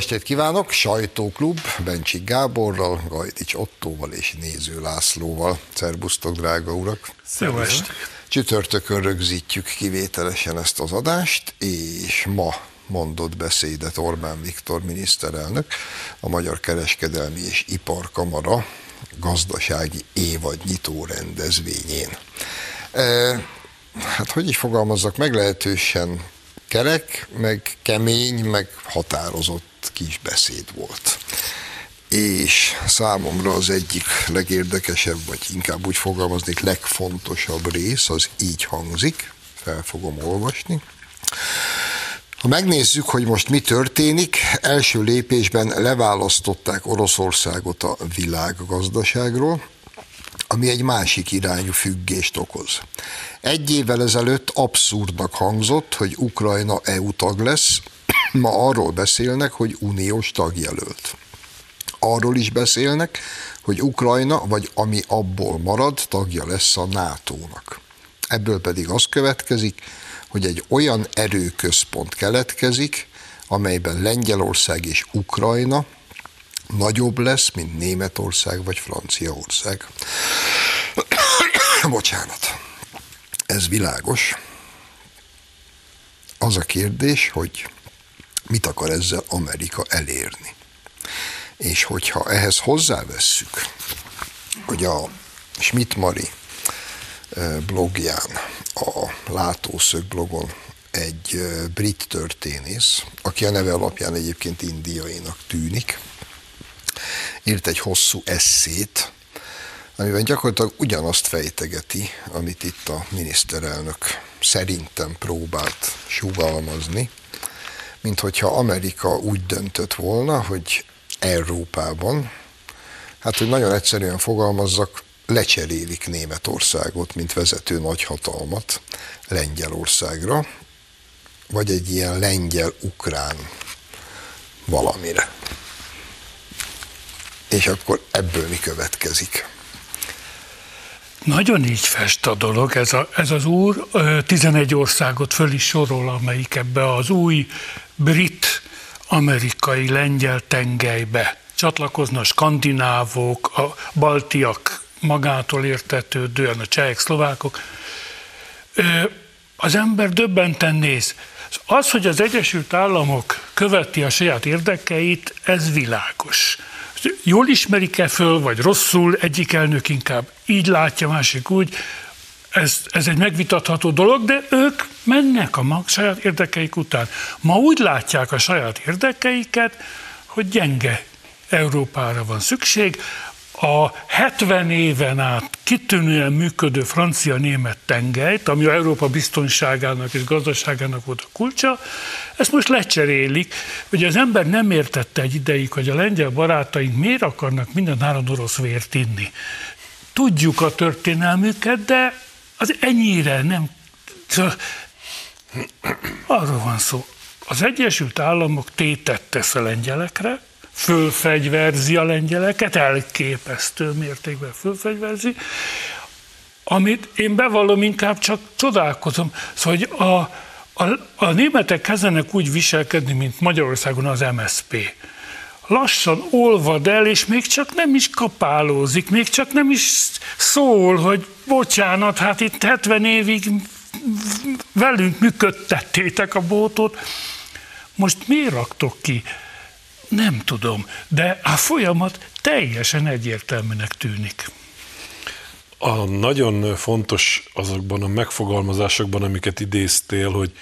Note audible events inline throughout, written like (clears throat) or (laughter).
estét kívánok! Sajtóklub Bencsik Gáborral, Gajdics Ottóval és Néző Lászlóval. Szerbusztok, drága urak! Jó estét! Csütörtökön rögzítjük kivételesen ezt az adást, és ma mondott beszédet Orbán Viktor miniszterelnök a Magyar Kereskedelmi és Iparkamara gazdasági évadnyitó rendezvényén. E, hát hogy is fogalmazzak, meglehetősen kerek, meg kemény, meg határozott kis beszéd volt. És számomra az egyik legérdekesebb, vagy inkább úgy fogalmaznék, legfontosabb rész, az így hangzik, fel fogom olvasni. Ha megnézzük, hogy most mi történik, első lépésben leválasztották Oroszországot a világgazdaságról, ami egy másik irányú függést okoz. Egy évvel ezelőtt abszurdnak hangzott, hogy Ukrajna EU tag lesz, (clears throat) ma arról beszélnek, hogy uniós tagjelölt. Arról is beszélnek, hogy Ukrajna, vagy ami abból marad, tagja lesz a NATO-nak. Ebből pedig az következik, hogy egy olyan erőközpont keletkezik, amelyben Lengyelország és Ukrajna nagyobb lesz, mint Németország vagy Franciaország. (coughs) Bocsánat. Ez világos. Az a kérdés, hogy mit akar ezzel Amerika elérni. És hogyha ehhez hozzávesszük, hogy a Schmidt-Mari blogján, a Látószög blogon egy brit történész, aki a neve alapján egyébként indiainak tűnik, írt egy hosszú eszét, amiben gyakorlatilag ugyanazt fejtegeti, amit itt a miniszterelnök szerintem próbált sugalmazni, mint hogyha Amerika úgy döntött volna, hogy Európában, hát hogy nagyon egyszerűen fogalmazzak, lecserélik Németországot, mint vezető nagyhatalmat Lengyelországra, vagy egy ilyen lengyel-ukrán valamire. És akkor ebből mi következik? Nagyon így fest a dolog. Ez, a, ez az úr 11 országot föl is sorol, amelyik ebbe az új brit, amerikai, lengyel tengelybe csatlakozna a skandinávok, a baltiak magától értetődően, a csehek, szlovákok. Az ember döbbenten néz. Az, hogy az Egyesült Államok követi a saját érdekeit, ez világos jól ismerik-e föl, vagy rosszul, egyik elnök inkább így látja, másik úgy, ez, ez egy megvitatható dolog, de ők mennek a mag saját érdekeik után. Ma úgy látják a saját érdekeiket, hogy gyenge Európára van szükség, a 70 éven át kitűnően működő francia-német tengelyt, ami a Európa biztonságának és gazdaságának volt a kulcsa, ezt most lecserélik. Ugye az ember nem értette egy ideig, hogy a lengyel barátaink miért akarnak minden áron orosz vért inni. Tudjuk a történelmüket, de az ennyire nem... Arról van szó. Az Egyesült Államok tétet tesz a lengyelekre, fölfegyverzi a lengyeleket, elképesztő mértékben fölfegyverzi, amit én bevallom, inkább csak csodálkozom. Szóval, hogy a, a, a németek kezdenek úgy viselkedni, mint Magyarországon az MSP. Lassan olvad el, és még csak nem is kapálózik, még csak nem is szól, hogy bocsánat, hát itt 70 évig velünk működtettétek a bótot, most miért raktok ki? Nem tudom, de a folyamat teljesen egyértelműnek tűnik. A nagyon fontos azokban a megfogalmazásokban, amiket idéztél, hogy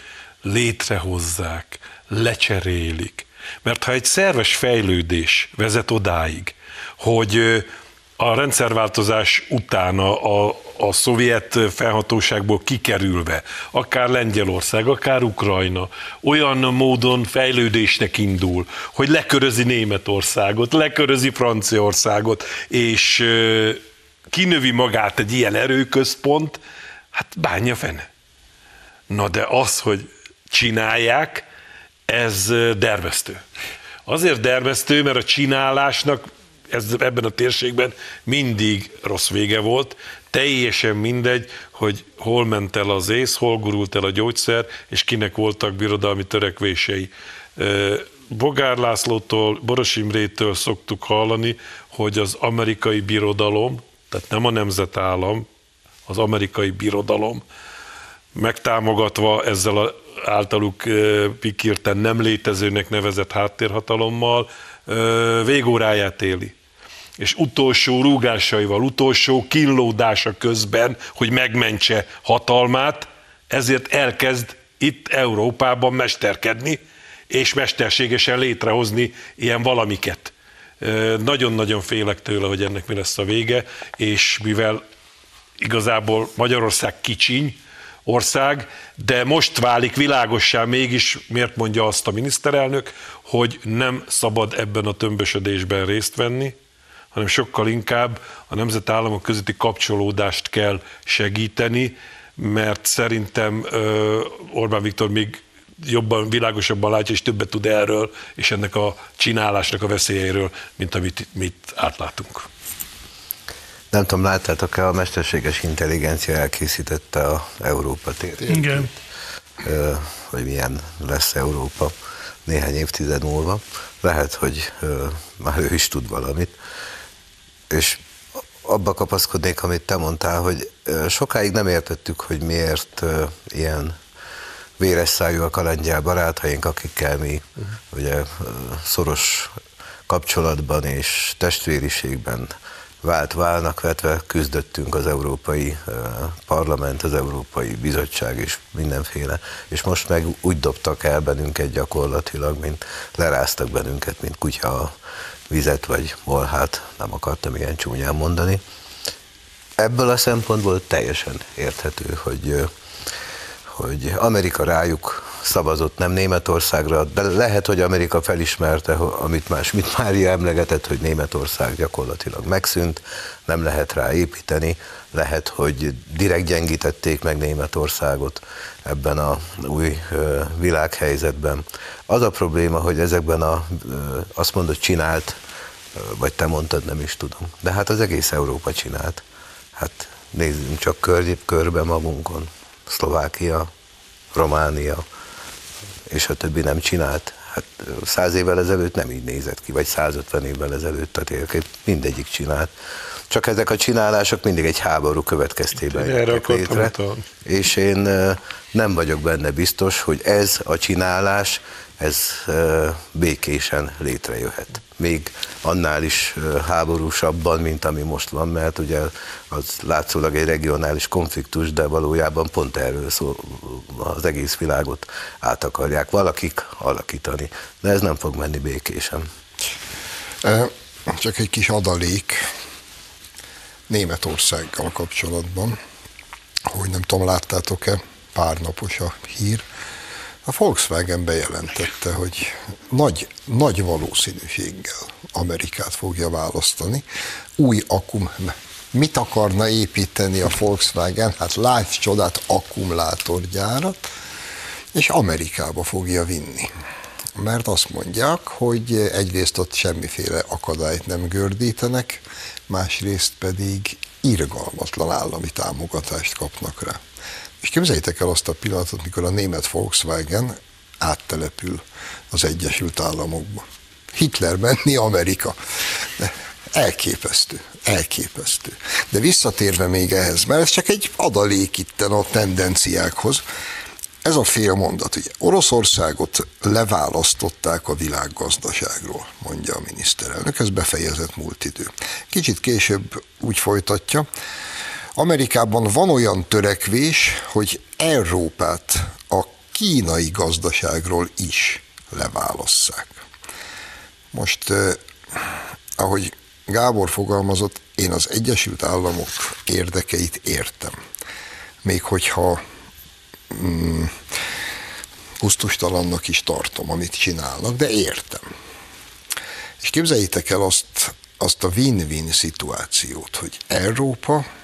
létrehozzák, lecserélik. Mert ha egy szerves fejlődés vezet odáig, hogy a rendszerváltozás után a, a, szovjet felhatóságból kikerülve, akár Lengyelország, akár Ukrajna, olyan módon fejlődésnek indul, hogy lekörözi Németországot, lekörözi Franciaországot, és kinövi magát egy ilyen erőközpont, hát bánja fene. Na de az, hogy csinálják, ez dervesztő. Azért dervesztő, mert a csinálásnak ez, ebben a térségben mindig rossz vége volt, teljesen mindegy, hogy hol ment el az ész, hol gurult el a gyógyszer, és kinek voltak birodalmi törekvései. Bogár Lászlótól, Boros Imrétől szoktuk hallani, hogy az amerikai birodalom, tehát nem a nemzetállam, az amerikai birodalom, megtámogatva ezzel a általuk pikírten nem létezőnek nevezett háttérhatalommal végóráját éli. És utolsó rúgásaival, utolsó kínlódása közben, hogy megmentse hatalmát, ezért elkezd itt Európában mesterkedni, és mesterségesen létrehozni ilyen valamiket. Nagyon-nagyon félek tőle, hogy ennek mi lesz a vége, és mivel igazából Magyarország kicsiny, ország, de most válik világossá mégis, miért mondja azt a miniszterelnök, hogy nem szabad ebben a tömbösödésben részt venni, hanem sokkal inkább a nemzetállamok közötti kapcsolódást kell segíteni, mert szerintem Orbán Viktor még jobban, világosabban látja, és többet tud erről, és ennek a csinálásnak a veszélyeiről, mint amit mit átlátunk. Nem tudom, láttátok-e, a mesterséges intelligencia elkészítette a Európa térképét. Igen. Hogy milyen lesz Európa néhány évtized múlva. Lehet, hogy már ő is tud valamit. És abba kapaszkodnék, amit te mondtál, hogy sokáig nem értettük, hogy miért ilyen véres szájú a kalandjál barátaink, akikkel mi uh-huh. ugye szoros kapcsolatban és testvériségben vált válnak vetve küzdöttünk az Európai Parlament, az Európai Bizottság és mindenféle, és most meg úgy dobtak el bennünket gyakorlatilag, mint leráztak bennünket, mint kutya a vizet vagy molhát, nem akartam ilyen csúnyán mondani. Ebből a szempontból teljesen érthető, hogy, hogy Amerika rájuk szavazott, nem Németországra, de lehet, hogy Amerika felismerte, amit más, mit Mária emlegetett, hogy Németország gyakorlatilag megszűnt, nem lehet rá építeni, lehet, hogy direkt gyengítették meg Németországot ebben a új világhelyzetben. Az a probléma, hogy ezekben a, azt mondod, csinált, vagy te mondtad, nem is tudom, de hát az egész Európa csinált. Hát nézzünk csak kör, körbe magunkon. Szlovákia, Románia, és a többi nem csinált. Hát száz évvel ezelőtt nem így nézett ki, vagy 150 évvel ezelőtt, tehát mindegyik csinált. Csak ezek a csinálások mindig egy háború következtében jöttek létre, és én nem vagyok benne biztos, hogy ez a csinálás, ez békésen létrejöhet még annál is háborúsabban, mint ami most van, mert ugye az látszólag egy regionális konfliktus, de valójában pont erről szól, az egész világot át akarják valakik alakítani. De ez nem fog menni békésen. Csak egy kis adalék Németországgal kapcsolatban, hogy nem tudom, láttátok-e, pár napos a hír, a Volkswagen bejelentette, hogy nagy, nagy valószínűséggel Amerikát fogja választani. Új akum, mit akarna építeni a Volkswagen? Hát látsz csodát, akkumulátorgyárat, és Amerikába fogja vinni. Mert azt mondják, hogy egyrészt ott semmiféle akadályt nem gördítenek, másrészt pedig irgalmatlan állami támogatást kapnak rá. És képzeljétek el azt a pillanatot, mikor a német Volkswagen áttelepül az Egyesült Államokba. Hitler menni Amerika. De elképesztő, elképesztő. De visszatérve még ehhez, mert ez csak egy adalék itten a tendenciákhoz, ez a fél mondat, hogy Oroszországot leválasztották a világgazdaságról, mondja a miniszterelnök, ez befejezett múlt idő. Kicsit később úgy folytatja, Amerikában van olyan törekvés, hogy Európát a kínai gazdaságról is leválasszák. Most, eh, ahogy Gábor fogalmazott, én az Egyesült Államok érdekeit értem. Még hogyha mm, pusztustalannak is tartom, amit csinálnak, de értem. És képzeljétek el azt, azt a win-win szituációt, hogy Európa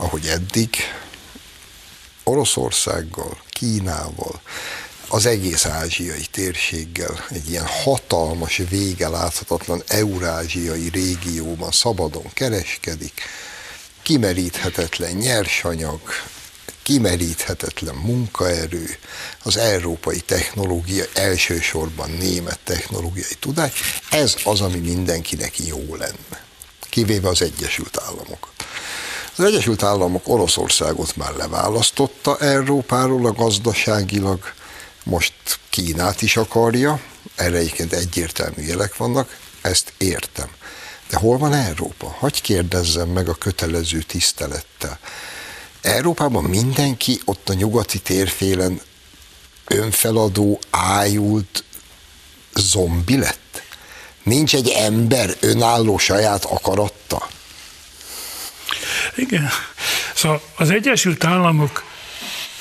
ahogy eddig, Oroszországgal, Kínával, az egész ázsiai térséggel, egy ilyen hatalmas, vége láthatatlan eurázsiai régióban szabadon kereskedik, kimeríthetetlen nyersanyag, kimeríthetetlen munkaerő, az európai technológia, elsősorban német technológiai tudás, ez az, ami mindenkinek jó lenne, kivéve az Egyesült Államokat. Az Egyesült Államok Oroszországot már leválasztotta Európáról a gazdaságilag, most Kínát is akarja, erre egyébként egyértelmű jelek vannak, ezt értem. De hol van Európa? Hagy kérdezzem meg a kötelező tisztelettel. Európában mindenki ott a nyugati térfélen önfeladó, ájult zombi lett? Nincs egy ember önálló saját akaratta? Igen. Szóval az Egyesült Államok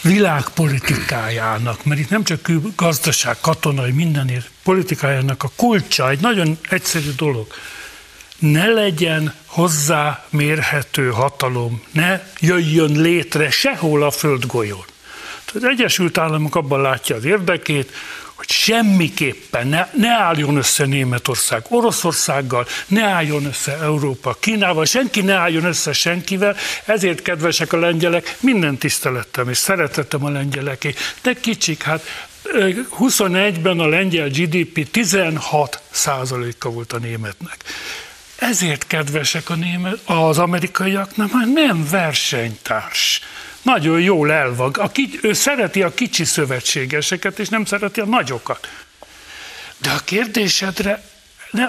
világpolitikájának, mert itt nem csak gazdaság, katonai, mindenért politikájának a kulcsa, egy nagyon egyszerű dolog. Ne legyen hozzá mérhető hatalom, ne jöjjön létre sehol a földgolyón. Az Egyesült Államok abban látja az érdekét, hogy semmiképpen ne, ne álljon össze Németország Oroszországgal, ne álljon össze Európa Kínával, senki ne álljon össze senkivel, ezért kedvesek a lengyelek, minden tisztelettem és szeretettem a lengyeleké, de kicsik, hát 21-ben a lengyel GDP 16 százaléka volt a németnek. Ezért kedvesek a német, az amerikaiaknak, mert nem versenytárs nagyon jól elvag. A kic, ő szereti a kicsi szövetségeseket, és nem szereti a nagyokat. De a kérdésedre, ne,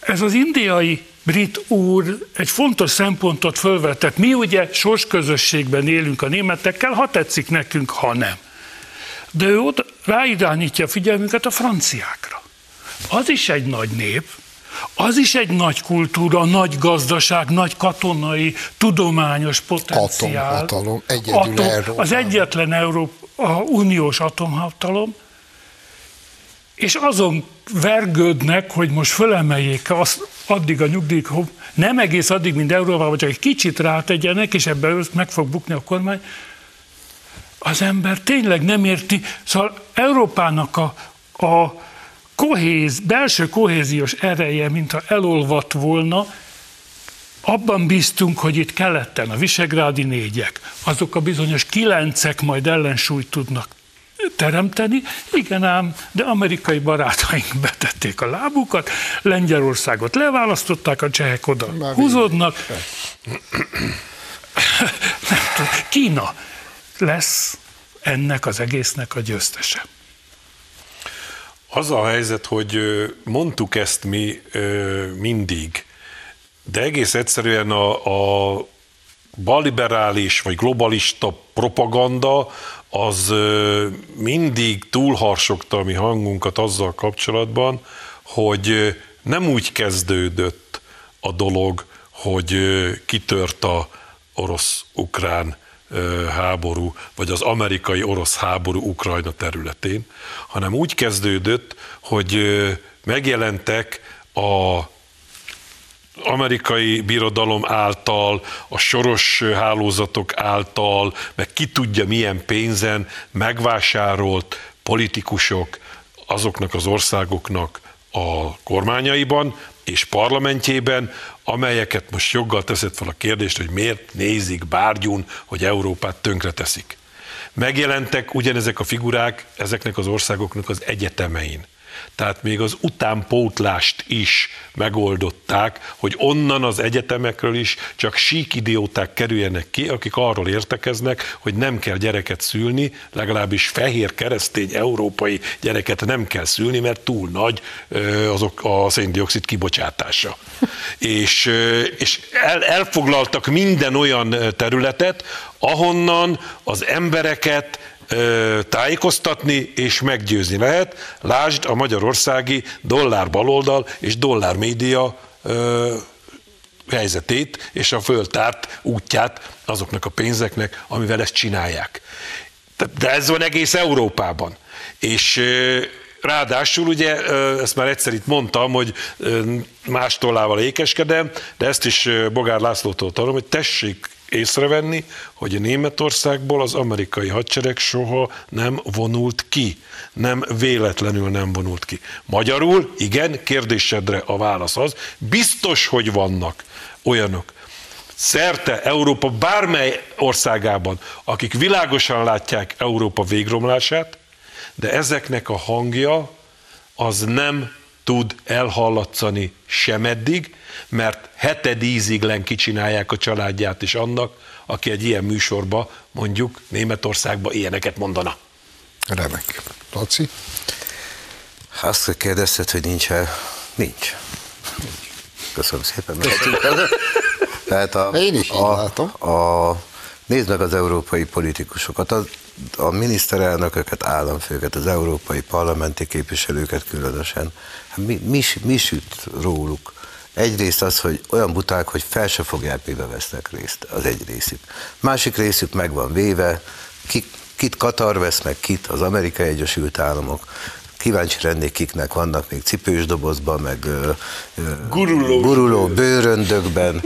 ez az indiai brit úr egy fontos szempontot fölvetett. Mi ugye sorsközösségben élünk a németekkel, ha tetszik nekünk, ha nem. De ő oda ráirányítja a figyelmünket a franciákra. Az is egy nagy nép, az is egy nagy kultúra, nagy gazdaság, nagy katonai, tudományos potenciál. Atomhatalom, egyedül Atom, Az egyetlen Európa, a uniós atomhatalom, és azon vergődnek, hogy most fölemeljék azt, addig a nyugdíjk, nem egész addig, mint Európában, csak egy kicsit rátegyenek, és ebben meg fog bukni a kormány, az ember tényleg nem érti. Szóval Európának a, a kohéz, belső kohéziós ereje, mintha elolvadt volna, abban bíztunk, hogy itt keleten a visegrádi négyek, azok a bizonyos kilencek majd ellensúlyt tudnak teremteni. Igen ám, de amerikai barátaink (laughs) betették a lábukat, Lengyelországot leválasztották, a csehek oda Már húzódnak. Kína lesz ennek az egésznek a győztese. Az a helyzet, hogy mondtuk ezt mi mindig, de egész egyszerűen a, a balliberális vagy globalista propaganda az mindig túlharsogta a mi hangunkat azzal kapcsolatban, hogy nem úgy kezdődött a dolog, hogy kitört a orosz-ukrán háború, vagy az amerikai-orosz háború Ukrajna területén, hanem úgy kezdődött, hogy megjelentek a amerikai birodalom által, a soros hálózatok által, meg ki tudja milyen pénzen megvásárolt politikusok azoknak az országoknak a kormányaiban és parlamentjében, amelyeket most joggal teszed fel a kérdést, hogy miért nézik bárgyún, hogy Európát tönkreteszik. Megjelentek ugyanezek a figurák ezeknek az országoknak az egyetemein. Tehát még az utánpótlást is megoldották, hogy onnan az egyetemekről is csak sík idióták kerüljenek ki, akik arról értekeznek, hogy nem kell gyereket szülni, legalábbis fehér keresztény európai gyereket nem kell szülni, mert túl nagy azok a széndiokszid kibocsátása. és és el, elfoglaltak minden olyan területet, ahonnan az embereket tájékoztatni és meggyőzni lehet. Lásd a magyarországi dollár baloldal és dollár média helyzetét és a föltárt útját azoknak a pénzeknek, amivel ezt csinálják. De ez van egész Európában. És Ráadásul ugye, ezt már egyszer itt mondtam, hogy más tollával ékeskedem, de ezt is Bogár Lászlótól tanulom, hogy tessék észrevenni, hogy Németországból az amerikai hadsereg soha nem vonult ki. Nem véletlenül nem vonult ki. Magyarul, igen, kérdésedre a válasz az, biztos, hogy vannak olyanok, szerte Európa bármely országában, akik világosan látják Európa végromlását, de ezeknek a hangja az nem tud elhallatszani semeddig, mert hetedízig len kicsinálják a családját is annak, aki egy ilyen műsorba, mondjuk Németországba ilyeneket mondana. Remek. Laci? Azt kérdezted, hogy nincs-e? Nincs. Köszönöm szépen. Tehát a, Én is így a, látom. A, nézd meg az európai politikusokat, a, a miniszterelnököket, államfőket, az európai parlamenti képviselőket különösen. Hát mi, mi, mi süt róluk? Egyrészt az, hogy olyan buták, hogy fel se fogják, mibe vesznek részt, az egy részük. Másik részük meg van véve, ki, kit Katar vesz meg, kit az Amerikai Egyesült Államok, kíváncsi lennék, kiknek vannak még cipős dobozban, meg ö, ö, Guruló. guruló bőröndökben,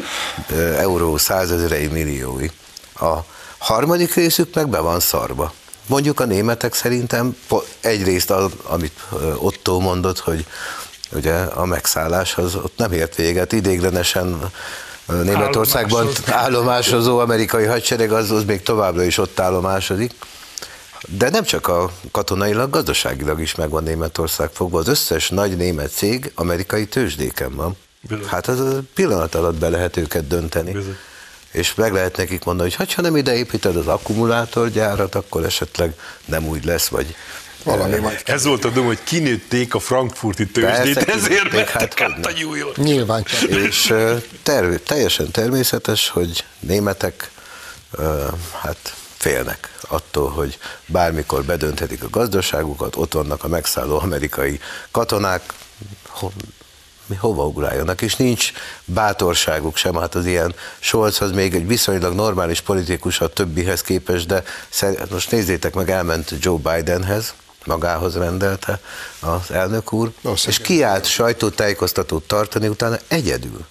ö, euró százezerei milliói. A harmadik részük meg be van szarva. Mondjuk a németek szerintem egyrészt az, amit Otto mondott, hogy ugye a megszállás az ott nem ért véget, idéglenesen Németországban Állomásozni. állomásozó amerikai hadsereg az, az még továbbra is ott állomásodik. De nem csak a katonailag, gazdaságilag is megvan Németország fogva. Az összes nagy német cég amerikai tőzsdéken van. Bizony. Hát az pillanat alatt be lehet őket dönteni. Bizony. És meg lehet nekik mondani, hogy ha nem ide építed az akkumulátorgyárat, akkor esetleg nem úgy lesz, vagy Valami majd Ez volt a dom, hogy kinőtték a frankfurti tőzsdét, Persze, ezért mentek hát át a New York. Nyilván. És ö, terv, teljesen természetes, hogy németek ö, hát félnek attól, hogy bármikor bedönthetik a gazdaságukat, ott vannak a megszálló amerikai katonák, mi hova ugráljanak, és nincs bátorságuk sem, hát az ilyen Scholz az még egy viszonylag normális politikus a többihez képest, de szer- most nézzétek meg, elment Joe Bidenhez, magához rendelte az elnök úr, Nos, és kiállt sajtótájékoztatót tartani utána egyedül.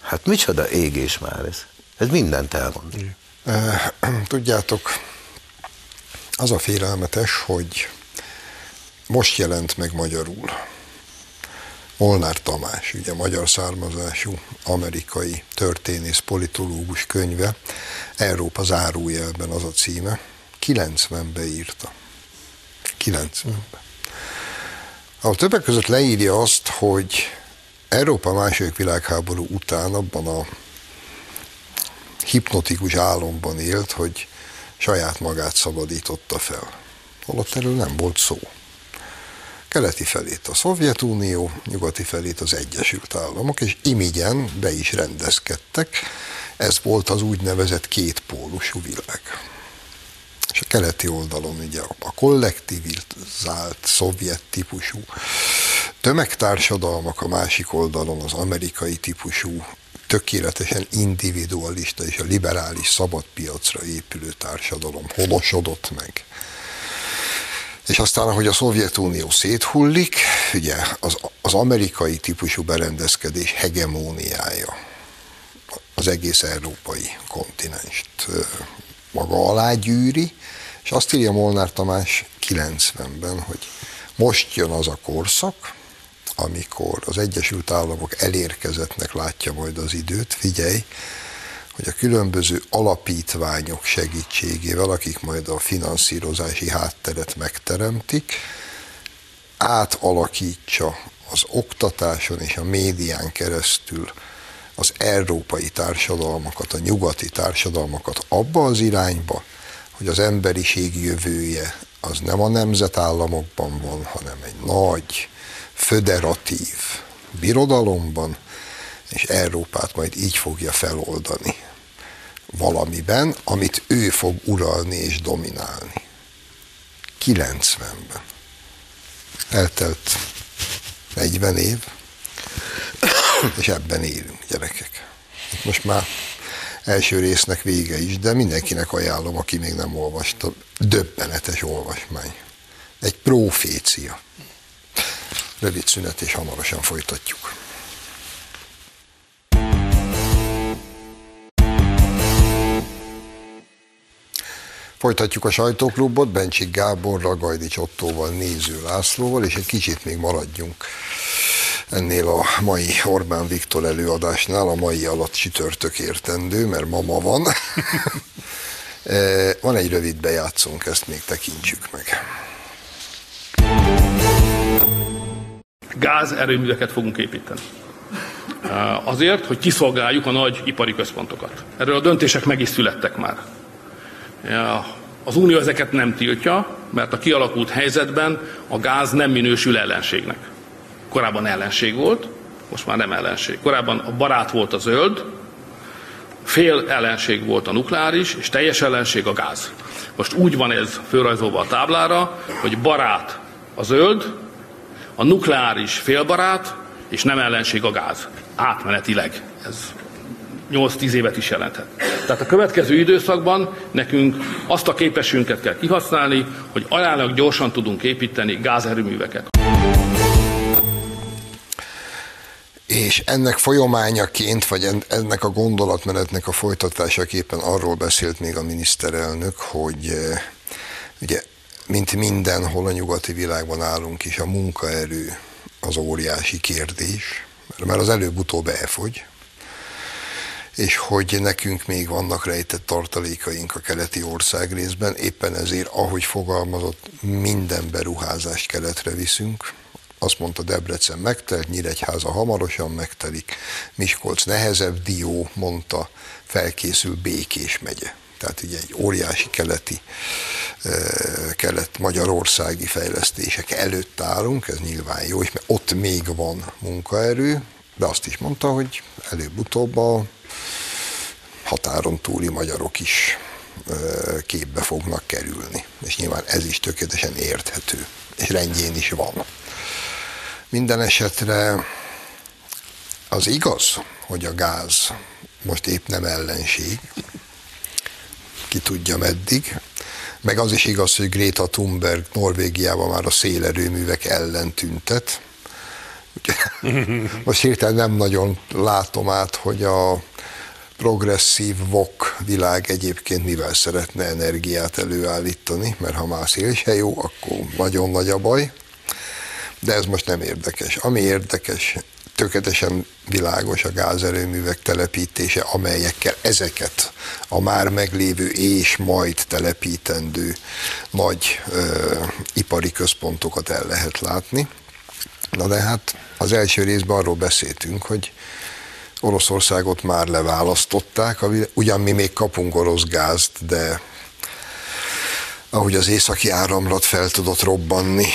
Hát micsoda égés már ez. Ez mindent elmond. (clears throat) Tudjátok, az a félelmetes, hogy most jelent meg magyarul. Molnár Tamás, ugye magyar származású amerikai történész, politológus könyve, Európa zárójelben az a címe, 90-be írta. 90-be. Ahol többek között leírja azt, hogy Európa második világháború után abban a hipnotikus álomban élt, hogy saját magát szabadította fel. Holott erről nem volt szó. Keleti felét a Szovjetunió, nyugati felét az Egyesült Államok, és imigyen be is rendezkedtek. Ez volt az úgynevezett kétpólusú világ. És a keleti oldalon ugye a kollektivizált, szovjet típusú tömegtársadalmak, a másik oldalon az amerikai típusú, tökéletesen individualista és a liberális szabadpiacra épülő társadalom honosodott meg. És aztán, ahogy a Szovjetunió széthullik, ugye az, az amerikai típusú berendezkedés hegemóniája. Az egész európai kontinenst maga alá gyűri, és azt írja Molnár Tamás 90-ben, hogy most jön az a korszak, amikor az Egyesült Államok elérkezettnek látja majd az időt, figyelj, hogy a különböző alapítványok segítségével, akik majd a finanszírozási hátteret megteremtik, átalakítsa az oktatáson és a médián keresztül az európai társadalmakat, a nyugati társadalmakat abba az irányba, hogy az emberiség jövője az nem a nemzetállamokban van, hanem egy nagy, föderatív birodalomban, és Európát majd így fogja feloldani valamiben, amit ő fog uralni és dominálni. 90-ben. Eltelt 40 év, és ebben élünk, gyerekek. Most már első résznek vége is, de mindenkinek ajánlom, aki még nem olvasta, döbbenetes olvasmány. Egy profécia. Rövid szünet, és hamarosan folytatjuk. Folytatjuk a sajtóklubot, Bencsik Gáborral, Gajdics Ottóval, Néző Lászlóval, és egy kicsit még maradjunk ennél a mai Orbán Viktor előadásnál, a mai alatt csütörtök értendő, mert ma ma van. (laughs) van egy rövid bejátszónk, ezt még tekintsük meg. Gázerőműveket fogunk építeni. Azért, hogy kiszolgáljuk a nagy ipari központokat. Erről a döntések meg is születtek már. Az Unió ezeket nem tiltja, mert a kialakult helyzetben a gáz nem minősül ellenségnek. Korábban ellenség volt, most már nem ellenség. Korábban a barát volt a zöld, fél ellenség volt a nukleáris, és teljes ellenség a gáz. Most úgy van ez fölrajzolva a táblára, hogy barát a zöld, a nukleáris félbarát, és nem ellenség a gáz. Átmenetileg. Ez 8-10 évet is jelenthet. Tehát a következő időszakban nekünk azt a képességünket kell kihasználni, hogy aránylag gyorsan tudunk építeni gázerőműveket. És ennek folyamányaként, vagy ennek a gondolatmenetnek a folytatásaképpen arról beszélt még a miniszterelnök, hogy eh, ugye, mint mindenhol a nyugati világban állunk is, a munkaerő az óriási kérdés, mert az előbb-utóbb elfogy, és hogy nekünk még vannak rejtett tartalékaink a keleti ország részben, éppen ezért, ahogy fogalmazott, minden beruházást keletre viszünk, azt mondta Debrecen megtelt, Nyíregyháza hamarosan megtelik, Miskolc nehezebb, Dió mondta, felkészül Békés megye. Tehát ugye egy óriási keleti, kelet-magyarországi fejlesztések előtt állunk, ez nyilván jó, és mert ott még van munkaerő, de azt is mondta, hogy előbb-utóbb a határon túli magyarok is képbe fognak kerülni. És nyilván ez is tökéletesen érthető, és rendjén is van. Minden esetre az igaz, hogy a gáz most épp nem ellenség, ki tudja meddig, meg az is igaz, hogy Greta Thunberg Norvégiában már a szélerőművek ellen tüntet. (laughs) most hirtelen nem nagyon látom át, hogy a progresszív vok világ egyébként mivel szeretne energiát előállítani, mert ha már szél se jó, akkor nagyon nagy a baj. De ez most nem érdekes. Ami érdekes, tökéletesen világos a gázerőművek telepítése, amelyekkel ezeket a már meglévő és majd telepítendő nagy ö, ipari központokat el lehet látni. Na de hát az első részben arról beszéltünk, hogy Oroszországot már leválasztották, ugyan mi még kapunk orosz gázt, de ahogy az északi áramlat fel tudott robbanni,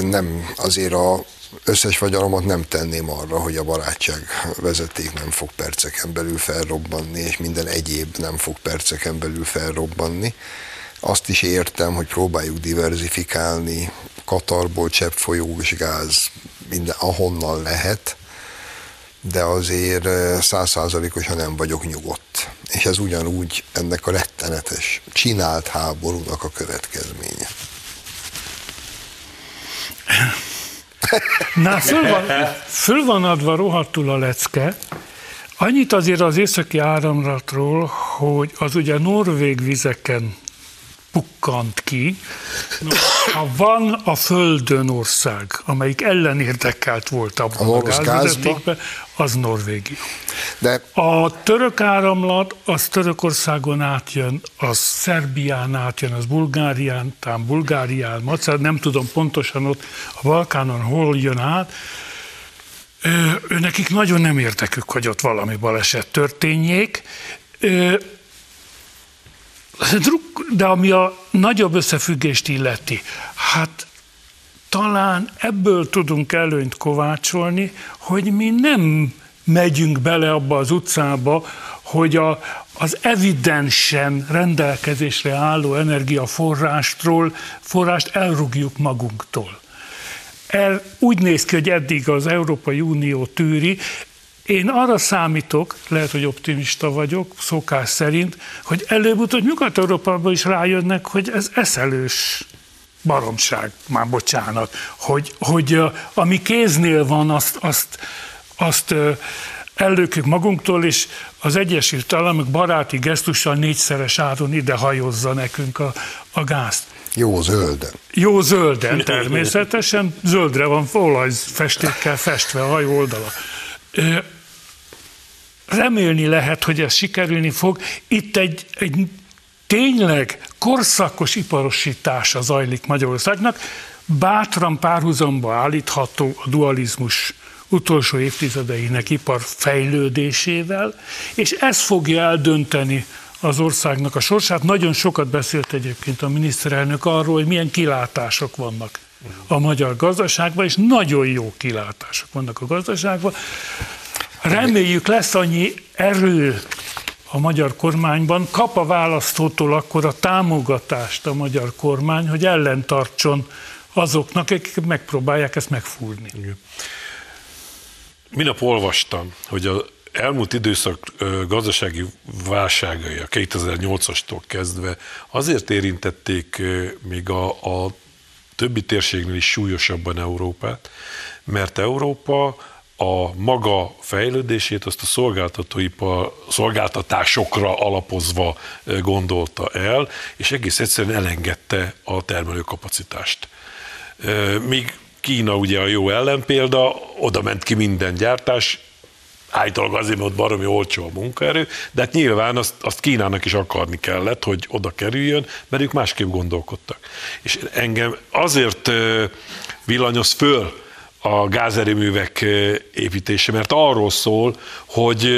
nem azért a összes vagyonomat nem tenném arra, hogy a barátság vezeték nem fog perceken belül felrobbanni, és minden egyéb nem fog perceken belül felrobbanni. Azt is értem, hogy próbáljuk diversifikálni, Katarból cseppfolyós gáz, minden, ahonnan lehet, de azért százszázalékosan nem vagyok nyugodt. És ez ugyanúgy ennek a rettenetes, csinált háborúnak a következménye. Na, föl van, föl van adva rohadtul a lecke. Annyit azért az északi áramlatról, hogy az ugye norvég vizeken pukkant ki. Ha van a Földön ország, amelyik ellenérdekelt volt abban a, a gázvezetékben, az Norvégia. De... A török áramlat, az Törökországon átjön, az Szerbián átjön, az Bulgárián, talán Bulgárián, Macár, nem tudom pontosan ott a Balkánon hol jön át, ő, nekik nagyon nem értekük, hogy ott valami baleset történjék. De ami a nagyobb összefüggést illeti, hát talán ebből tudunk előnyt kovácsolni, hogy mi nem megyünk bele abba az utcába, hogy a, az evidensen rendelkezésre álló energiaforrástról forrást elrugjuk magunktól. El, úgy néz ki, hogy eddig az Európai Unió tűri, én arra számítok, lehet, hogy optimista vagyok, szokás szerint, hogy előbb-utóbb Nyugat-Európában is rájönnek, hogy ez eszelős baromság, már bocsánat, hogy, hogy ami kéznél van, azt, azt, azt ellökjük magunktól, és az Egyesült Államok baráti gesztussal négyszeres áron ide hajózza nekünk a, a gázt. Jó zölden. Jó zölden természetesen, zöldre van olajfestékkel festve a hajó oldala. Remélni lehet, hogy ez sikerülni fog. Itt egy, egy tényleg korszakos iparosítása zajlik Magyarországnak, bátran párhuzamba állítható a dualizmus utolsó évtizedeinek ipar fejlődésével, és ez fogja eldönteni az országnak a sorsát. Nagyon sokat beszélt egyébként a miniszterelnök arról, hogy milyen kilátások vannak a magyar gazdaságban, és nagyon jó kilátások vannak a gazdaságban. Reméljük lesz annyi erő a magyar kormányban, kap a választótól akkor a támogatást a magyar kormány, hogy ellentartson azoknak, akik megpróbálják ezt megfúrni. Minap olvastam, hogy a elmúlt időszak gazdasági válságai, a 2008-astól kezdve azért érintették még a, a többi térségnél is súlyosabban Európát, mert Európa a maga fejlődését azt a szolgáltatóipar, szolgáltatásokra alapozva gondolta el, és egész egyszerűen elengedte a termelőkapacitást. Míg Kína ugye a jó ellenpélda, oda ment ki minden gyártás, állítólag azért, mert baromi olcsó a munkaerő, de hát nyilván azt, azt Kínának is akarni kellett, hogy oda kerüljön, mert ők másképp gondolkodtak. És engem azért villanyoz föl a gázerőművek építése, mert arról szól, hogy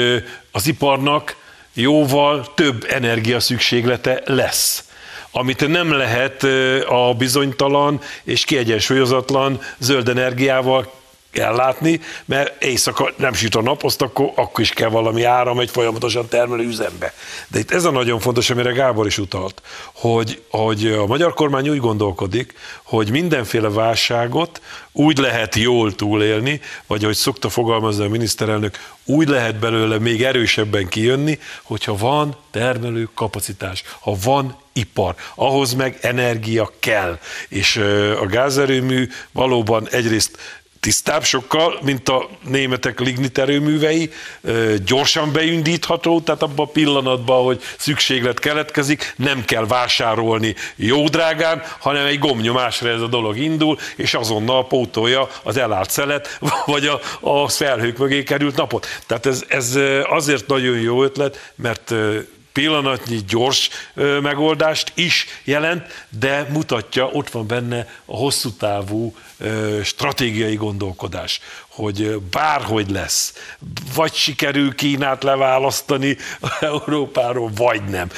az iparnak jóval több energia szükséglete lesz amit nem lehet a bizonytalan és kiegyensúlyozatlan zöld energiával ellátni, mert éjszaka nem süt a nap, azt akkor, akkor is kell valami áram egy folyamatosan termelő üzembe. De itt ez a nagyon fontos, amire Gábor is utalt, hogy, hogy a magyar kormány úgy gondolkodik, hogy mindenféle válságot úgy lehet jól túlélni, vagy ahogy szokta fogalmazni a miniszterelnök, úgy lehet belőle még erősebben kijönni, hogyha van termelő kapacitás, ha van ipar, ahhoz meg energia kell. És a gázerőmű valóban egyrészt tisztább sokkal, mint a németek lignit erőművei, gyorsan beindítható, tehát abban a pillanatban, hogy szükséglet keletkezik, nem kell vásárolni jó drágán, hanem egy gomnyomásra ez a dolog indul, és azonnal pótolja az elállt szelet, (laughs) vagy a, a felhők mögé került napot. Tehát ez, ez azért nagyon jó ötlet, mert pillanatnyi gyors megoldást is jelent, de mutatja, ott van benne a hosszú távú stratégiai gondolkodás, hogy bárhogy lesz, vagy sikerül Kínát leválasztani (laughs) Európáról, vagy nem.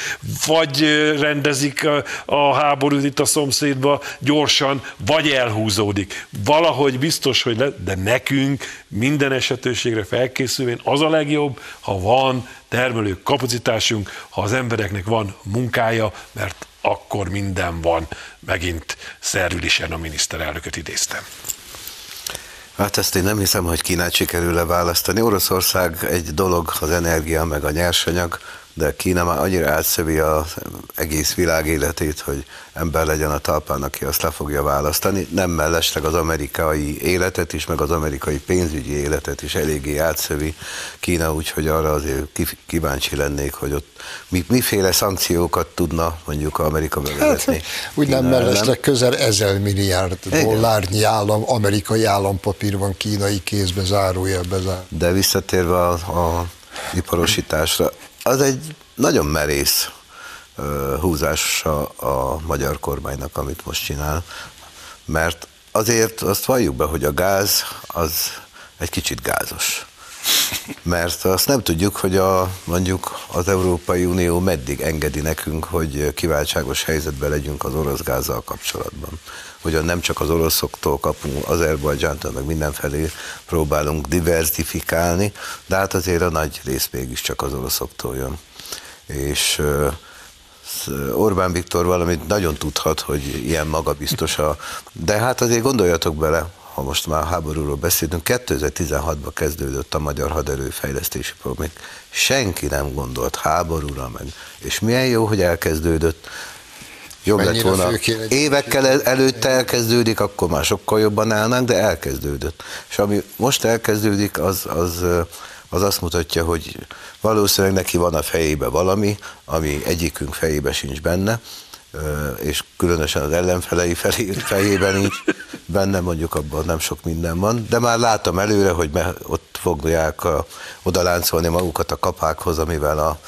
Vagy rendezik a, a háborút itt a szomszédba gyorsan, vagy elhúzódik. Valahogy biztos, hogy le, de nekünk minden esetőségre felkészülvén az a legjobb, ha van termelő kapacitásunk, ha az embereknek van munkája, mert akkor minden van. Megint szervülisen a miniszterelnököt idéztem. Hát ezt én nem hiszem, hogy Kínát sikerül leválasztani. Oroszország egy dolog, az energia meg a nyersanyag, de Kína már annyira átszövi az egész világ életét, hogy ember legyen a talpán, aki azt le fogja választani. Nem mellesleg az amerikai életet is, meg az amerikai pénzügyi életet is eléggé átszövi Kína, úgyhogy arra azért kíváncsi lennék, hogy ott mi, miféle szankciókat tudna mondjuk Amerika bevezetni. Hát, úgy nem mellesleg közel ezer milliárd dollárnyi állam, amerikai állampapír van kínai kézbe zárójelbe zár. De visszatérve a, a iparosításra, az egy nagyon merész húzása a magyar kormánynak, amit most csinál, mert azért azt valljuk be, hogy a gáz az egy kicsit gázos. Mert azt nem tudjuk, hogy a, mondjuk az Európai Unió meddig engedi nekünk, hogy kiváltságos helyzetben legyünk az orosz gázzal kapcsolatban. Ugyan nem csak az oroszoktól kapunk, Azerbajdzsántól, meg mindenfelé próbálunk diversifikálni, de hát azért a nagy rész mégiscsak az oroszoktól jön. És Orbán Viktor valamit nagyon tudhat, hogy ilyen magabiztos a... De hát azért gondoljatok bele, ha most már háborúról beszélünk, 2016-ban kezdődött a magyar haderőfejlesztési program. Még senki nem gondolt háborúra meg. És milyen jó, hogy elkezdődött. Jobb lett volna. Évekkel el, előtte elkezdődik, akkor már sokkal jobban állnánk, de elkezdődött. És ami most elkezdődik, az, az, az azt mutatja, hogy valószínűleg neki van a fejébe valami, ami egyikünk fejébe sincs benne, és különösen az ellenfelei felé, fejében is, benne mondjuk abban nem sok minden van, de már látom előre, hogy ott fogják odaláncolni magukat a kapákhoz, amivel a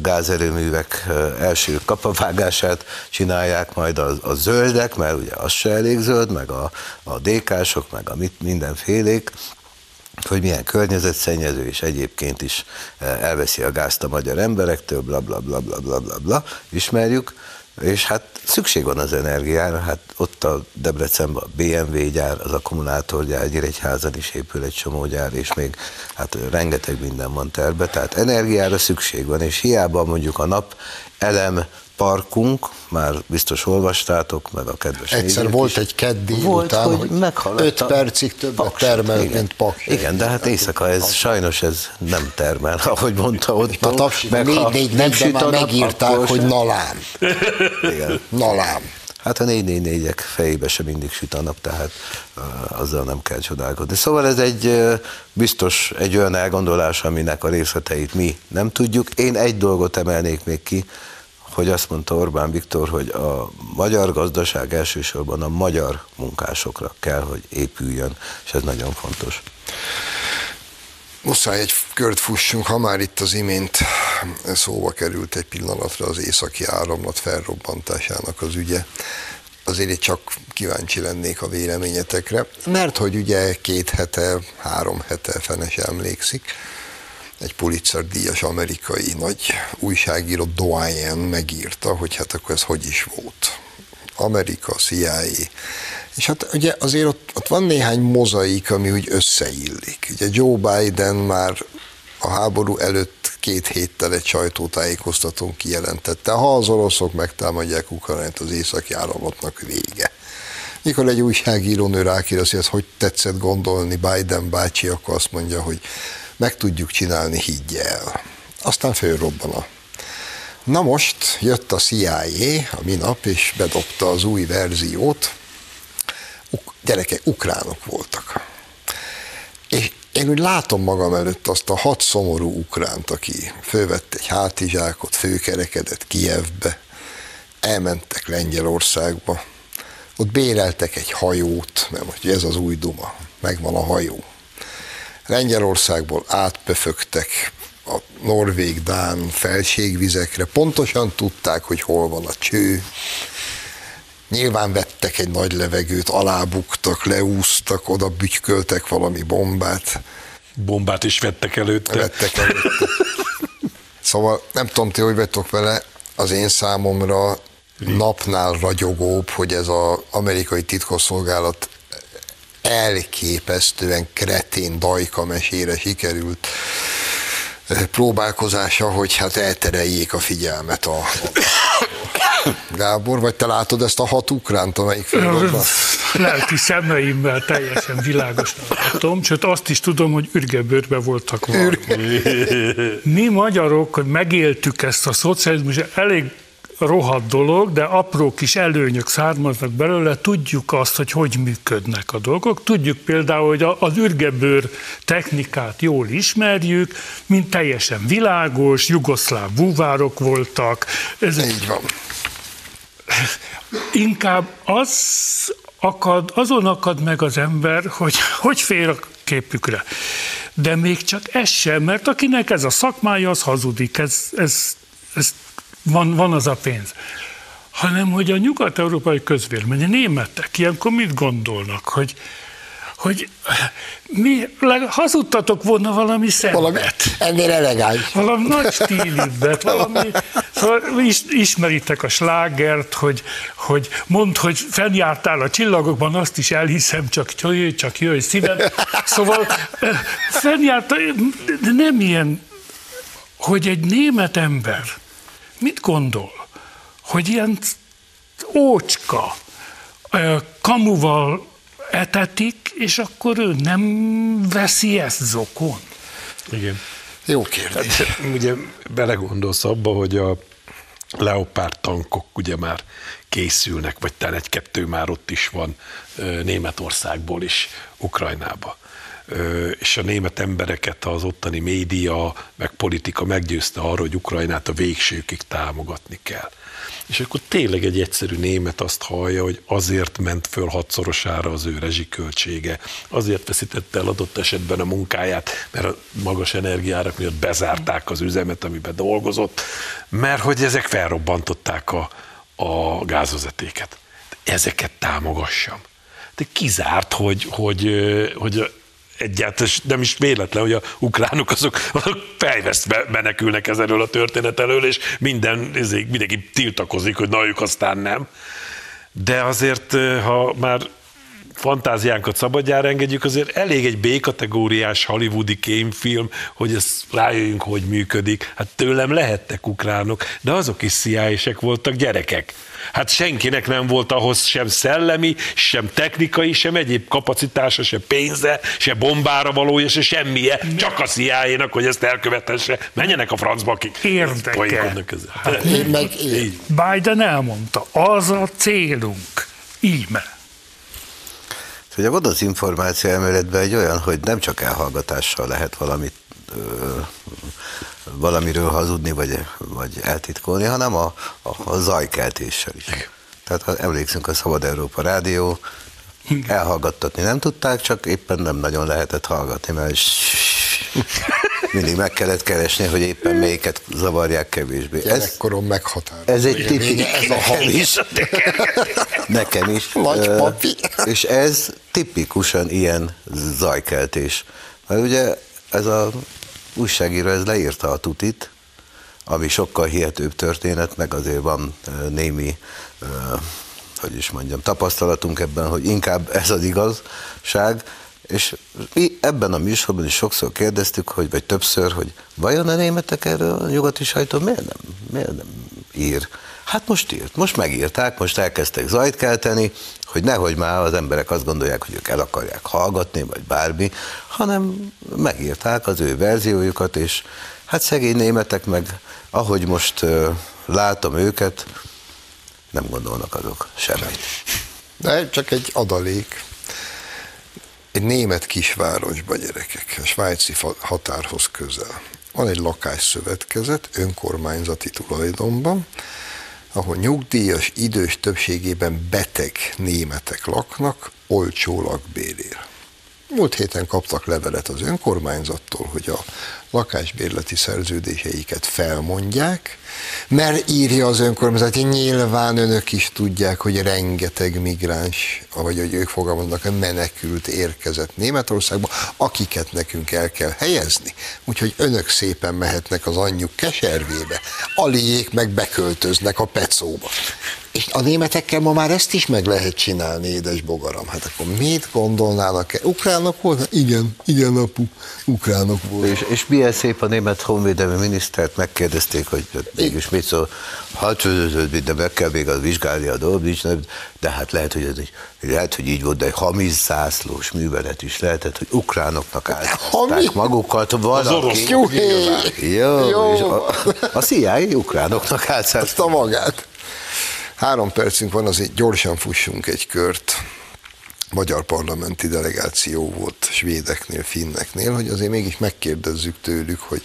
gázerőművek első kapavágását csinálják majd a, a zöldek, mert ugye az se elég zöld, meg a, a dékások, meg a mit, mindenfélék, hogy milyen környezetszennyező, és egyébként is elveszi a gázt a magyar emberektől, bla bla bla bla bla bla, bla. ismerjük és hát szükség van az energiára, hát ott a Debrecenben a BMW gyár, az akkumulátorgyár, Gyiregyházan is épül egy csomó gyár, és még hát rengeteg minden van terve, tehát energiára szükség van, és hiába mondjuk a nap elem parkunk, már biztos olvastátok, meg a kedves Egyszer volt is. egy keddi volt, után, hogy, hogy 5 percig többet termel, igen. mint Paks. Igen, de hát éjszaka ez sajnos ez nem termel, ahogy mondta ott. Na tapsi, meg négy, négy, nem már megírták, hogy nalám. Igen. Nalám. Hát a 444-ek fejébe sem mindig süt a nap, tehát uh, azzal nem kell csodálkozni. Szóval ez egy uh, biztos egy olyan elgondolás, aminek a részleteit mi nem tudjuk. Én egy dolgot emelnék még ki, hogy azt mondta Orbán Viktor, hogy a magyar gazdaság elsősorban a magyar munkásokra kell, hogy épüljön, és ez nagyon fontos. Muszáj egy kört fussunk, ha már itt az imént szóba került egy pillanatra az északi áramlat felrobbantásának az ügye. Azért én csak kíváncsi lennék a véleményetekre, mert hogy ugye két hete, három hete fenes emlékszik, egy Pulitzer díjas amerikai nagy újságíró Doyen megírta, hogy hát akkor ez hogy is volt. Amerika, CIA. És hát ugye azért ott, ott van néhány mozaik, ami úgy összeillik. Ugye Joe Biden már a háború előtt két héttel egy sajtótájékoztatón kijelentette, ha az oroszok megtámadják Ukrajnát, az északi áramlatnak vége. Mikor egy újságírónő rákérdezi, hogy hogy tetszett gondolni Biden bácsi, akkor azt mondja, hogy meg tudjuk csinálni, higgy el. Aztán fölrobban a Na most jött a CIA a minap, és bedobta az új verziót. Uk- gyerekek, ukránok voltak. És én úgy látom magam előtt azt a hat szomorú ukránt, aki fölvett egy hátizsákot, főkerekedett Kijevbe, elmentek Lengyelországba, ott béreltek egy hajót, mert hogy ez az új duma, megvan a hajó. Lengyelországból átpöfögtek a norvég-dán felségvizekre, pontosan tudták, hogy hol van a cső, Nyilván vettek egy nagy levegőt, alábuktak, leúztak, oda bütyköltek valami bombát. Bombát is vettek előtte. Vettek előtte. Szóval nem tudom, ti hogy vettek vele, az én számomra napnál ragyogóbb, hogy ez az amerikai titkosszolgálat elképesztően kretén dajka mesére sikerült próbálkozása, hogy hát eltereljék a figyelmet a, Gábor, vagy te látod ezt a hat ukránt, amelyik filmben? (laughs) Lelki szemeimmel teljesen világosan látom, sőt azt is tudom, hogy ürgebőrbe voltak valami. Mi magyarok, hogy megéltük ezt a szocializmus, elég rohadt dolog, de apró kis előnyök származnak belőle, tudjuk azt, hogy hogy működnek a dolgok. Tudjuk például, hogy az ürgebőr technikát jól ismerjük, mint teljesen világos, jugoszláv búvárok voltak. Ez Így van. Inkább az akad, azon akad meg az ember, hogy hogy fér a képükre. De még csak ez sem, mert akinek ez a szakmája, az hazudik. Ez, ez, ez van, van az a pénz. Hanem, hogy a nyugat-európai közvélemény, a németek ilyenkor mit gondolnak, hogy, hogy mi hazudtatok volna valami szebbet. Valami ennél elegáns. Valami nagy stílűbbet, (laughs) valami, szóval is, ismeritek a slágert, hogy, hogy mondd, hogy fennjártál a csillagokban, azt is elhiszem, csak jöjj, csak jöjj szívem. Szóval fennjártál, de nem ilyen, hogy egy német ember, Mit gondol? Hogy ilyen ócska kamuval etetik, és akkor ő nem veszi ezt zokon? Igen. Jó kérdés. Hát, ugye belegondolsz abba, hogy a Leopard tankok ugye már készülnek, vagy talán egy-kettő már ott is van Németországból is Ukrajnába és a német embereket az ottani média, meg politika meggyőzte arra, hogy Ukrajnát a végsőkig támogatni kell. és akkor tényleg egy egyszerű német azt hallja, hogy azért ment föl hatszorosára az ő rezsiköltsége, azért veszítette el adott esetben a munkáját, mert a magas energiárak miatt bezárták az üzemet, amiben dolgozott, mert hogy ezek felrobbantották a, a gázvezetéket. Ezeket támogassam. De kizárt, hogy, hogy, hogy egyáltalán nem is véletlen, hogy a ukránok azok, azok fejvesztve menekülnek ezerről a történet elől, és minden, ezért mindenki tiltakozik, hogy na ők aztán nem. De azért, ha már fantáziánkat szabadjára engedjük, azért elég egy B-kategóriás hollywoodi kémfilm, hogy ezt rájöjjünk, hogy működik. Hát tőlem lehettek ukránok, de azok is CIA-sek voltak gyerekek. Hát senkinek nem volt ahhoz sem szellemi, sem technikai, sem egyéb kapacitása, se pénze, se bombára valója, se semmije, csak a CIA-nak, hogy ezt elkövetesse. Menjenek a francba, akik Érdeke. Hát én meg én. Biden elmondta, az a célunk. Íme. Ugye van az információ elméletben egy olyan, hogy nem csak elhallgatással lehet valamit ö, valamiről hazudni, vagy, vagy eltitkolni, hanem a, a, a zajkeltéssel is. Tehát ha emlékszünk a Szabad Európa Rádió, (laughs) elhallgattatni nem tudták, csak éppen nem nagyon lehetett hallgatni, mert (laughs) mindig meg kellett keresni, hogy éppen melyiket zavarják kevésbé. Gyerekkorom meghatározó. Ez egy tipik, ez a nekem is. (laughs) nekem is. Nagy papi. És ez tipikusan ilyen zajkeltés. Mert ugye ez a újságíró ez leírta a tutit, ami sokkal hihetőbb történet, meg azért van némi, hogy is mondjam, tapasztalatunk ebben, hogy inkább ez az igazság, és mi ebben a műsorban is sokszor kérdeztük, hogy, vagy többször, hogy vajon a németek erről a nyugati sajtó miért nem, miért nem ír? Hát most írt, most megírták, most elkezdtek zajt kelteni, hogy nehogy már az emberek azt gondolják, hogy ők el akarják hallgatni, vagy bármi, hanem megírták az ő verziójukat, és hát szegény németek meg, ahogy most látom őket, nem gondolnak azok semmit. De csak egy adalék. Egy német kisvárosba gyerekek, a svájci határhoz közel. Van egy lakásszövetkezet, önkormányzati tulajdonban, ahol nyugdíjas, idős többségében beteg németek laknak, olcsó lakbérér. Múlt héten kaptak levelet az önkormányzattól, hogy a lakásbérleti szerződéseiket felmondják, mert írja az önkormányzat, hogy nyilván önök is tudják, hogy rengeteg migráns, vagy hogy ők fogalmaznak, menekült érkezett Németországba, akiket nekünk el kell helyezni. Úgyhogy önök szépen mehetnek az anyjuk keservébe, aliék meg beköltöznek a pecóba. És a németekkel ma már ezt is meg lehet csinálni, édes bogaram. Hát akkor mit gondolnának? -e? Ukránok volt? Igen, igen, apu, ukránok volt. És, és milyen szép a német honvédelmi minisztert megkérdezték, hogy mégis mit szól, hát de meg kell még az vizsgálni a dolgot, de hát lehet, hogy ez egy, lehet, hogy így volt, de egy hamis zászlós művelet is lehetett, hogy ukránoknak állították magukat valaki. Jó, jó. És a, a CIA ukránoknak állt. Azt a magát. Három percünk van, azért gyorsan fussunk egy kört. Magyar parlamenti delegáció volt svédeknél, finneknél, hogy azért mégis megkérdezzük tőlük, hogy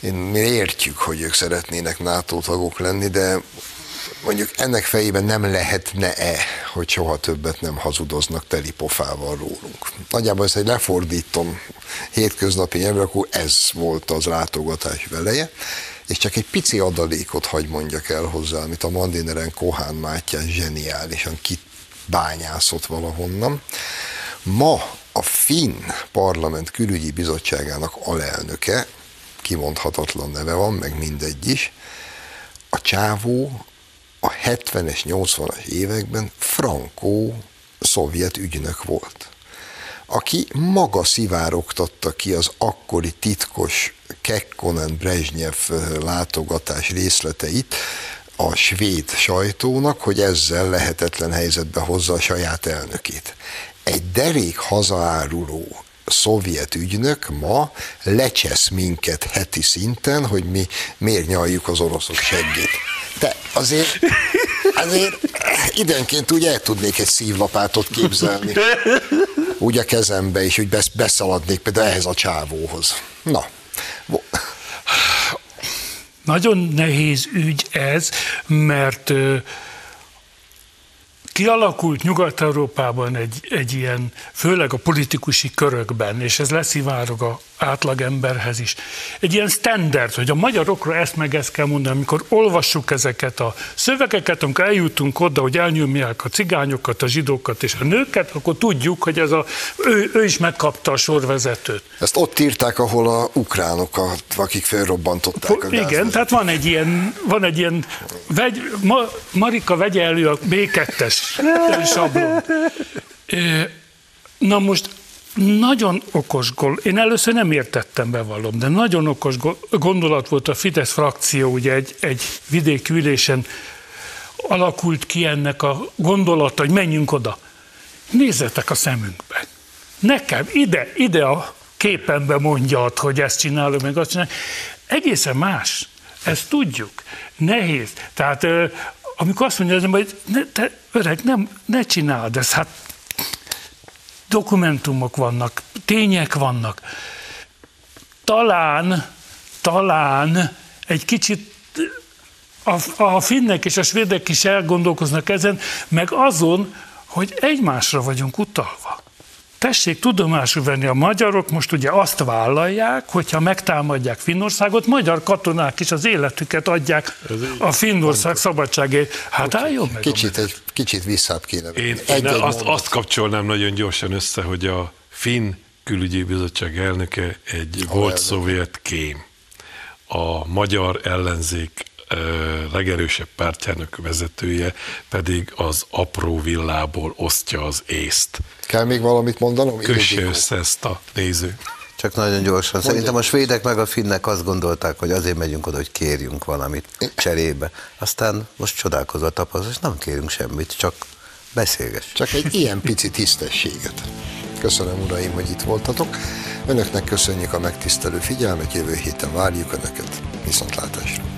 én, mi értjük, hogy ők szeretnének NATO tagok lenni, de mondjuk ennek fejében nem lehetne-e, hogy soha többet nem hazudoznak teli pofával rólunk. Nagyjából ezt egy lefordítom hétköznapi nyelvre, akkor ez volt az látogatás veleje és csak egy pici adalékot hagy mondjak el hozzá, amit a Mandineren Kohán Mátyás zseniálisan kibányászott valahonnan. Ma a Finn Parlament Külügyi Bizottságának alelnöke, kimondhatatlan neve van, meg mindegy is, a csávó a 70-es, 80-as években frankó szovjet ügynök volt aki maga szivárogtatta ki az akkori titkos Kekkonen Brezsnyev látogatás részleteit a svéd sajtónak, hogy ezzel lehetetlen helyzetbe hozza a saját elnökét. Egy derék hazaáruló szovjet ügynök ma lecsesz minket heti szinten, hogy mi miért nyaljuk az oroszok seggét. De azért, azért időnként úgy el tudnék egy szívlapátot képzelni. Úgy a kezembe is, hogy beszaladnék például ehhez a csávóhoz. Na, Nagyon nehéz ügy ez, mert kialakult Nyugat-Európában egy, egy ilyen, főleg a politikusi körökben, és ez leszivárog a átlagemberhez is, egy ilyen standard, hogy a magyarokra ezt meg ezt kell mondani, amikor olvassuk ezeket a szövegeket, amikor eljutunk oda, hogy elnyomják a cigányokat, a zsidókat és a nőket, akkor tudjuk, hogy ez a, ő, ő is megkapta a sorvezetőt. Ezt ott írták, ahol a ukránokat, akik felrobbantották a Igen, tehát van egy ilyen, van egy ilyen vegy, ma, Marika vegye elő a B2-es (laughs) sablon. Na most nagyon okos gól, én először nem értettem, bevallom, de nagyon okos gondolat volt a Fidesz frakció, ugye egy, egy vidéki ülésen alakult ki ennek a gondolata, hogy menjünk oda. Nézzetek a szemünkbe. Nekem ide, ide a képembe mondjad, hogy ezt csinálom, meg azt csinálom. Egészen más. Ezt tudjuk. Nehéz. Tehát amikor azt mondja, hogy te öreg, nem, ne csináld ezt, hát dokumentumok vannak, tények vannak. Talán, talán egy kicsit a, a finnek és a svédek is elgondolkoznak ezen, meg azon, hogy egymásra vagyunk utalva. Tessék tudomásul venni a magyarok, most ugye azt vállalják, hogyha megtámadják Finnországot, magyar katonák is az életüket adják a Finnország szabadságért. Hát álljon meg. Kicsit, egy, kicsit visszább kéne. Én, egy, én egy azt, azt kapcsolnám nagyon gyorsan össze, hogy a Finn külügyi bizottság elnöke egy a volt elnök. szovjet kém. A magyar ellenzék legerősebb pártjának vezetője pedig az apró villából osztja az észt. Kell még valamit mondanom? Kösse össze ezt a néző. Csak nagyon gyorsan. Mondja. Szerintem a svédek meg a finnek azt gondolták, hogy azért megyünk oda, hogy kérjünk valamit cserébe. Aztán most csodálkozva tapasztalsz, hogy nem kérünk semmit, csak beszélgess. Csak egy ilyen pici tisztességet. Köszönöm, uraim, hogy itt voltatok. Önöknek köszönjük a megtisztelő figyelmet, jövő héten várjuk Önöket. Viszontlátásra!